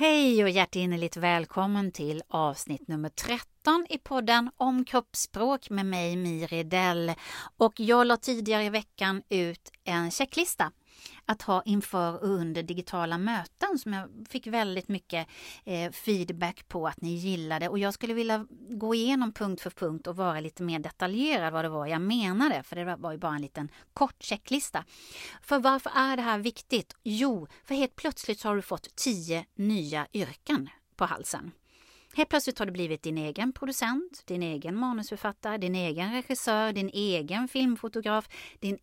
Hej och hjärtinnerligt välkommen till avsnitt nummer 13 i podden om kroppsspråk med mig Miri Dell. Och jag la tidigare i veckan ut en checklista att ha inför och under digitala möten som jag fick väldigt mycket eh, feedback på att ni gillade och jag skulle vilja gå igenom punkt för punkt och vara lite mer detaljerad vad det var jag menade för det var ju bara en liten kort checklista. För varför är det här viktigt? Jo, för helt plötsligt så har du fått tio nya yrken på halsen. Helt plötsligt har du blivit din egen producent, din egen manusförfattare, din egen regissör, din egen filmfotograf, din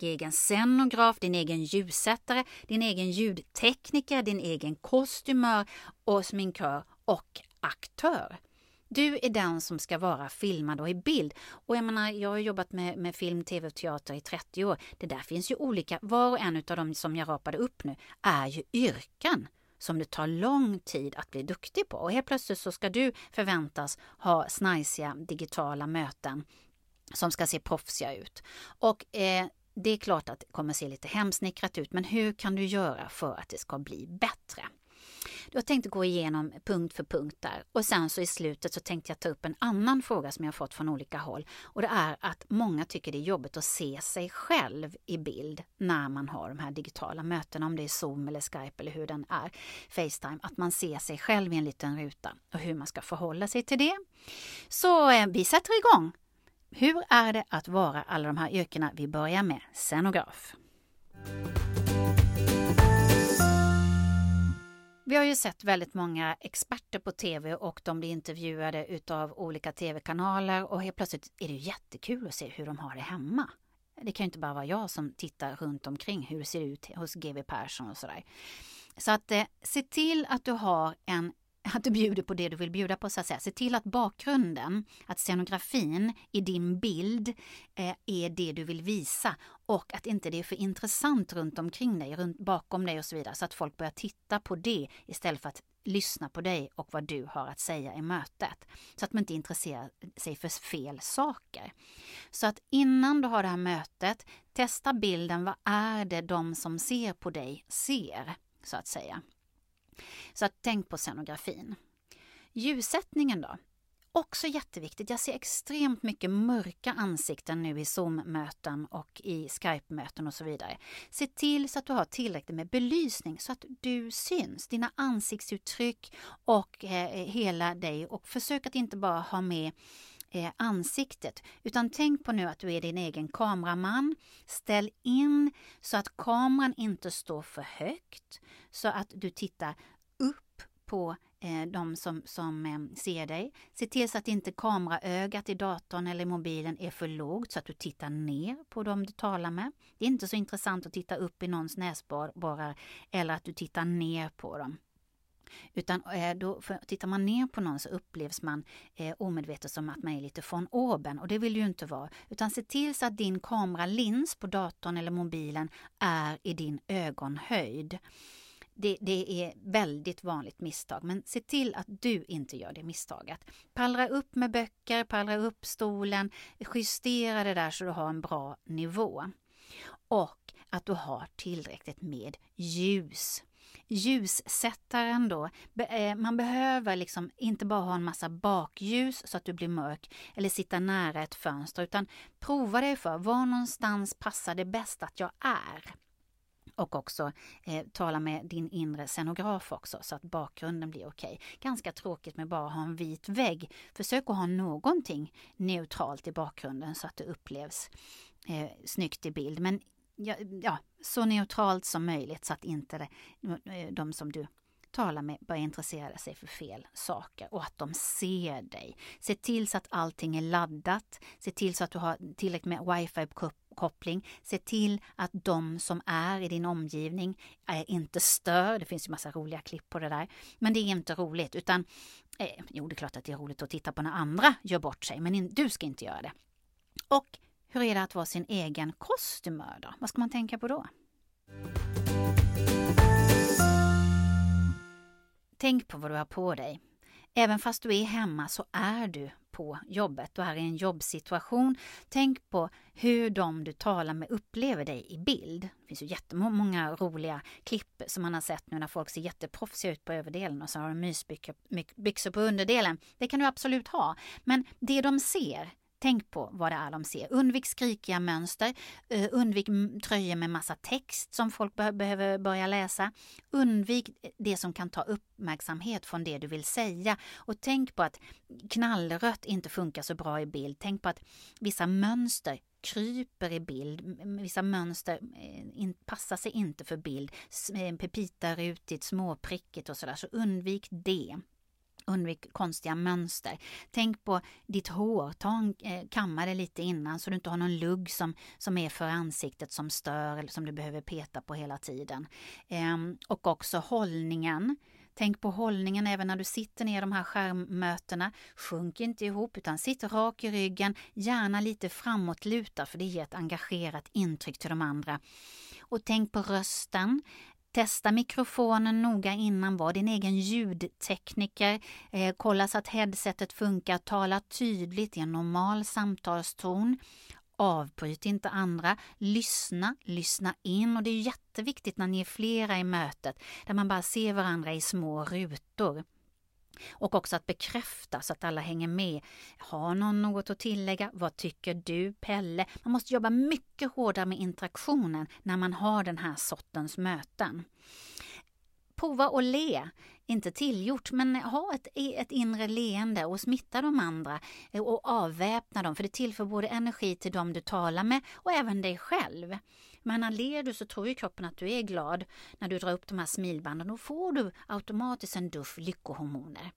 egen scenograf, din egen ljussättare, din egen ljudtekniker, din egen kostymör och sminkör och aktör. Du är den som ska vara filmad och i bild. Och jag menar, jag har jobbat med, med film, tv och teater i 30 år. Det där finns ju olika, var och en av de som jag rapade upp nu är ju yrken som det tar lång tid att bli duktig på. Och helt plötsligt så ska du förväntas ha snajsiga digitala möten som ska se proffsiga ut. Och eh, det är klart att det kommer se lite hemsnickrat ut, men hur kan du göra för att det ska bli bättre? Jag tänkte gå igenom punkt för punkt där och sen så i slutet så tänkte jag ta upp en annan fråga som jag fått från olika håll och det är att många tycker det är jobbigt att se sig själv i bild när man har de här digitala mötena, om det är Zoom eller Skype eller hur den är, Facetime, att man ser sig själv i en liten ruta och hur man ska förhålla sig till det. Så eh, vi sätter igång! Hur är det att vara alla de här yrkena? Vi börjar med scenograf. Vi har ju sett väldigt många experter på tv och de blir intervjuade utav olika tv-kanaler och helt plötsligt är det jättekul att se hur de har det hemma. Det kan ju inte bara vara jag som tittar runt omkring hur det ser ut hos GW Persson och sådär. Så att eh, se till att du har en att du bjuder på det du vill bjuda på så att säga. Se till att bakgrunden, att scenografin i din bild eh, är det du vill visa och att inte det är för intressant runt omkring dig, runt bakom dig och så vidare så att folk börjar titta på det istället för att lyssna på dig och vad du har att säga i mötet. Så att man inte intresserar sig för fel saker. Så att innan du har det här mötet, testa bilden. Vad är det de som ser på dig ser? Så att säga. Så att tänk på scenografin. Ljussättningen då? Också jätteviktigt. Jag ser extremt mycket mörka ansikten nu i Zoom-möten och i Skype-möten och så vidare. Se till så att du har tillräckligt med belysning så att du syns, dina ansiktsuttryck och eh, hela dig och försök att inte bara ha med eh, ansiktet. Utan tänk på nu att du är din egen kameraman. Ställ in så att kameran inte står för högt. Så att du tittar upp på eh, de som, som eh, ser dig. Se till så att inte kameraögat i datorn eller mobilen är för lågt så att du tittar ner på dem du talar med. Det är inte så intressant att titta upp i någons näsborrar eller att du tittar ner på dem. Utan eh, då, tittar man ner på någon så upplevs man eh, omedvetet som att man är lite från oben och det vill du ju inte vara. Utan se till så att din kameralins på datorn eller mobilen är i din ögonhöjd. Det, det, är väldigt vanligt misstag, men se till att du inte gör det misstaget. Pallra upp med böcker, pallra upp stolen, justera det där så du har en bra nivå. Och att du har tillräckligt med ljus ljussättaren då. Eh, man behöver liksom inte bara ha en massa bakljus så att du blir mörk eller sitta nära ett fönster utan prova dig för var någonstans passar det bäst att jag är och också eh, tala med din inre scenograf också så att bakgrunden blir okej. Okay. Ganska tråkigt med bara ha en vit vägg. Försök att ha någonting neutralt i bakgrunden så att det upplevs eh, snyggt i bild. Men ja, ja, så neutralt som möjligt så att inte det, eh, de som du talar med börjar intressera sig för fel saker och att de ser dig. Se till så att allting är laddat. Se till så att du har tillräckligt med wifi-koppling. Se till att de som är i din omgivning är inte stör. Det finns ju massa roliga klipp på det där. Men det är inte roligt utan eh, jo, det är klart att det är roligt att titta på när andra gör bort sig, men in, du ska inte göra det. Och hur är det att vara sin egen kostymör då? Vad ska man tänka på då? Tänk på vad du har på dig. Även fast du är hemma så är du på jobbet. Du är i en jobbsituation. Tänk på hur de du talar med upplever dig i bild. Det finns ju jättemånga roliga klipp som man har sett nu när folk ser jätteproffsiga ut på överdelen och så har de mysbyxor på underdelen. Det kan du absolut ha. Men det de ser Tänk på vad det är de ser. Undvik skrikiga mönster, eh, undvik tröjor med massa text som folk be behöver börja läsa. Undvik det som kan ta uppmärksamhet från det du vill säga. Och tänk på att knallrött inte funkar så bra i bild. Tänk på att vissa mönster kryper i bild. Vissa mönster eh, passar sig inte för bild. Eh, Pepitarutigt, småprickigt och sådär. Så undvik det. Undvik konstiga mönster. Tänk på ditt hår. Ta en, eh, kamma det lite innan så du inte har någon lugg som, som är för ansiktet som stör eller som du behöver peta på hela tiden. Eh, och också hållningen. Tänk på hållningen även när du sitter ner i de här skärmmötena. Sjunk inte ihop utan sitt rak i ryggen, gärna lite framåtlutad för det ger ett engagerat intryck till de andra. Och tänk på rösten. Testa mikrofonen noga innan, var din egen ljudtekniker. Eh, kolla så att headsetet funkar. Tala tydligt i en normal samtalston. Avbryt inte andra. Lyssna, lyssna in. Och det är jätteviktigt när ni är flera i mötet, där man bara ser varandra i små rutor. Och också att bekräfta så att alla hänger med. Har någon något att tillägga? Vad tycker du, Pelle? Man måste jobba mycket hårdare med interaktionen när man har den här sortens möten. Prova att le, inte tillgjort, men ha ett, ett inre leende och smitta de andra eh, och avväpna dem, för det tillför både energi till dem du talar med och även dig själv. Men när ler du så tror ju kroppen att du är glad. När du drar upp de här smilbanden då får du automatiskt en duff lyckohormoner.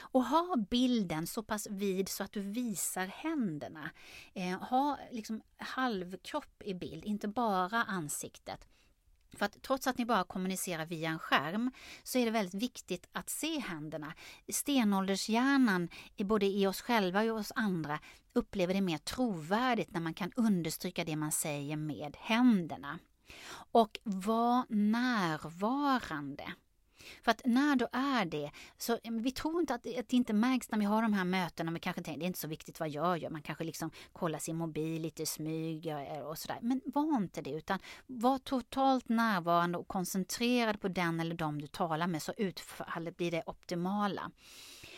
Och ha bilden så pass vid så att du visar händerna. Eh, ha liksom halvkropp i bild, inte bara ansiktet. För att trots att ni bara kommunicerar via en skärm så är det väldigt viktigt att se händerna. Stenåldershjärnan, både i oss själva och i oss andra, upplever det mer trovärdigt när man kan understryka det man säger med händerna. Och var närvarande. För att när du är det, så vi tror inte att, att det inte märks när vi har de här mötena, vi kanske tänker det är inte så viktigt vad jag gör, man kanske liksom kollar sin mobil lite i smyg eh, och sådär. Men var inte det, utan var totalt närvarande och koncentrerad på den eller de du talar med så utfallet blir det optimala.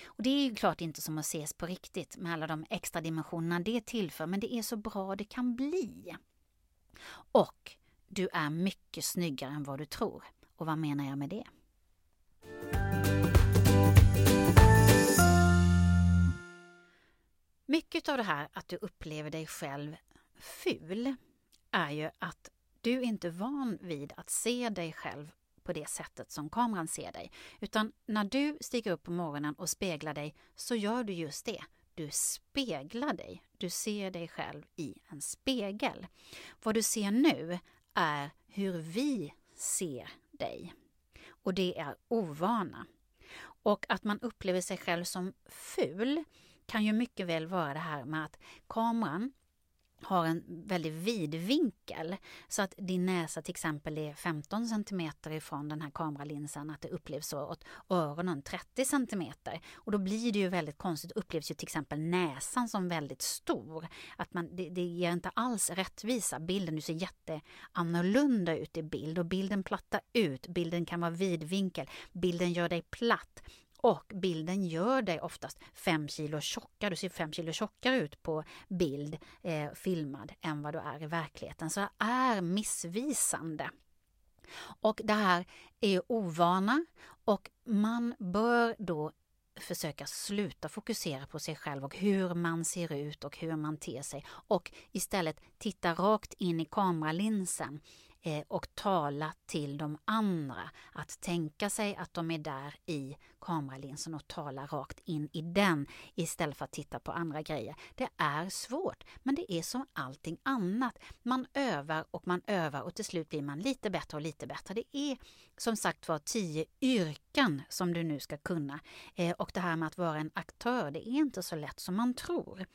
Och det är ju klart inte som att ses på riktigt med alla de extra dimensionerna det tillför, men det är så bra det kan bli. Och du är mycket snyggare än vad du tror. Och vad menar jag med det? Mycket av det här att du upplever dig själv ful är ju att du inte är van vid att se dig själv på det sättet som kameran ser dig. Utan när du stiger upp på morgonen och speglar dig så gör du just det. Du speglar dig. Du ser dig själv i en spegel. Vad du ser nu är hur vi ser dig. Och det är ovana. Och att man upplever sig själv som ful kan ju mycket väl vara det här med att kameran har en väldigt vid vinkel så att din näsa till exempel är 15 cm ifrån den här kameralinsen att det upplevs så åt öronen 30 cm och då blir det ju väldigt konstigt upplevs ju till exempel näsan som väldigt stor. Att man, det, det ger inte alls rättvisa. Bilden, du ser jätteannorlunda ut i bild och bilden plattar ut, bilden kan vara vidvinkel, bilden gör dig platt och bilden gör dig oftast fem kilo tjockare. Du ser fem kilo tjockare ut på bild eh, filmad än vad du är i verkligheten. Så det är missvisande. Och det här är ovana och man bör då försöka sluta fokusera på sig själv och hur man ser ut och hur man ter sig och istället titta rakt in i kameralinsen eh, och tala till de andra. Att tänka sig att de är där i kameralinsen och tala rakt in i den istället för att titta på andra grejer. Det är svårt, men det är som allting annat. Man övar och man övar och till slut blir man lite bättre och lite bättre. Det är som sagt var tio yrken som du nu ska kunna. Eh, och det här med att vara en aktör, det är inte så lätt som man tror.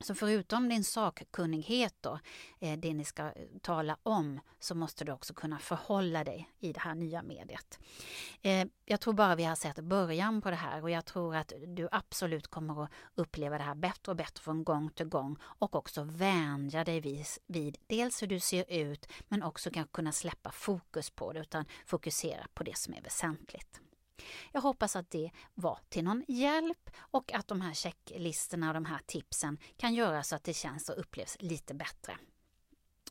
Så förutom din sakkunnighet då, eh, det ni ska eh, tala om, så måste du också kunna förhålla dig i det här nya mediet. Eh, jag tror bara vi har sett början på det här och jag tror att du absolut kommer att uppleva det här bättre och bättre från gång till gång och också vänja dig vid, vid dels hur du ser ut men också kunna släppa fokus på det utan fokusera på det som är väsentligt. Jag hoppas att det var till någon hjälp och att de här checklistorna och de här tipsen kan göra så att det känns och upplevs lite bättre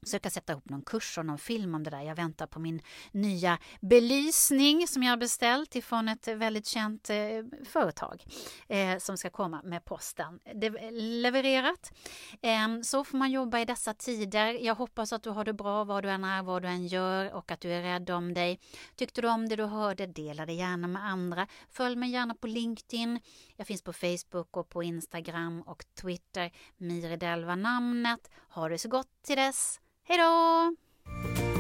försöka sätta ihop någon kurs och någon film om det där. Jag väntar på min nya belysning som jag har beställt ifrån ett väldigt känt eh, företag eh, som ska komma med posten. Det är levererat. Eh, så får man jobba i dessa tider. Jag hoppas att du har det bra vad du än är, vad du än gör och att du är rädd om dig. Tyckte du om det du hörde, dela det gärna med andra. Följ mig gärna på LinkedIn. Jag finns på Facebook och på Instagram och Twitter. Miri Delva namnet. Ha det så gott till dess. Hej då!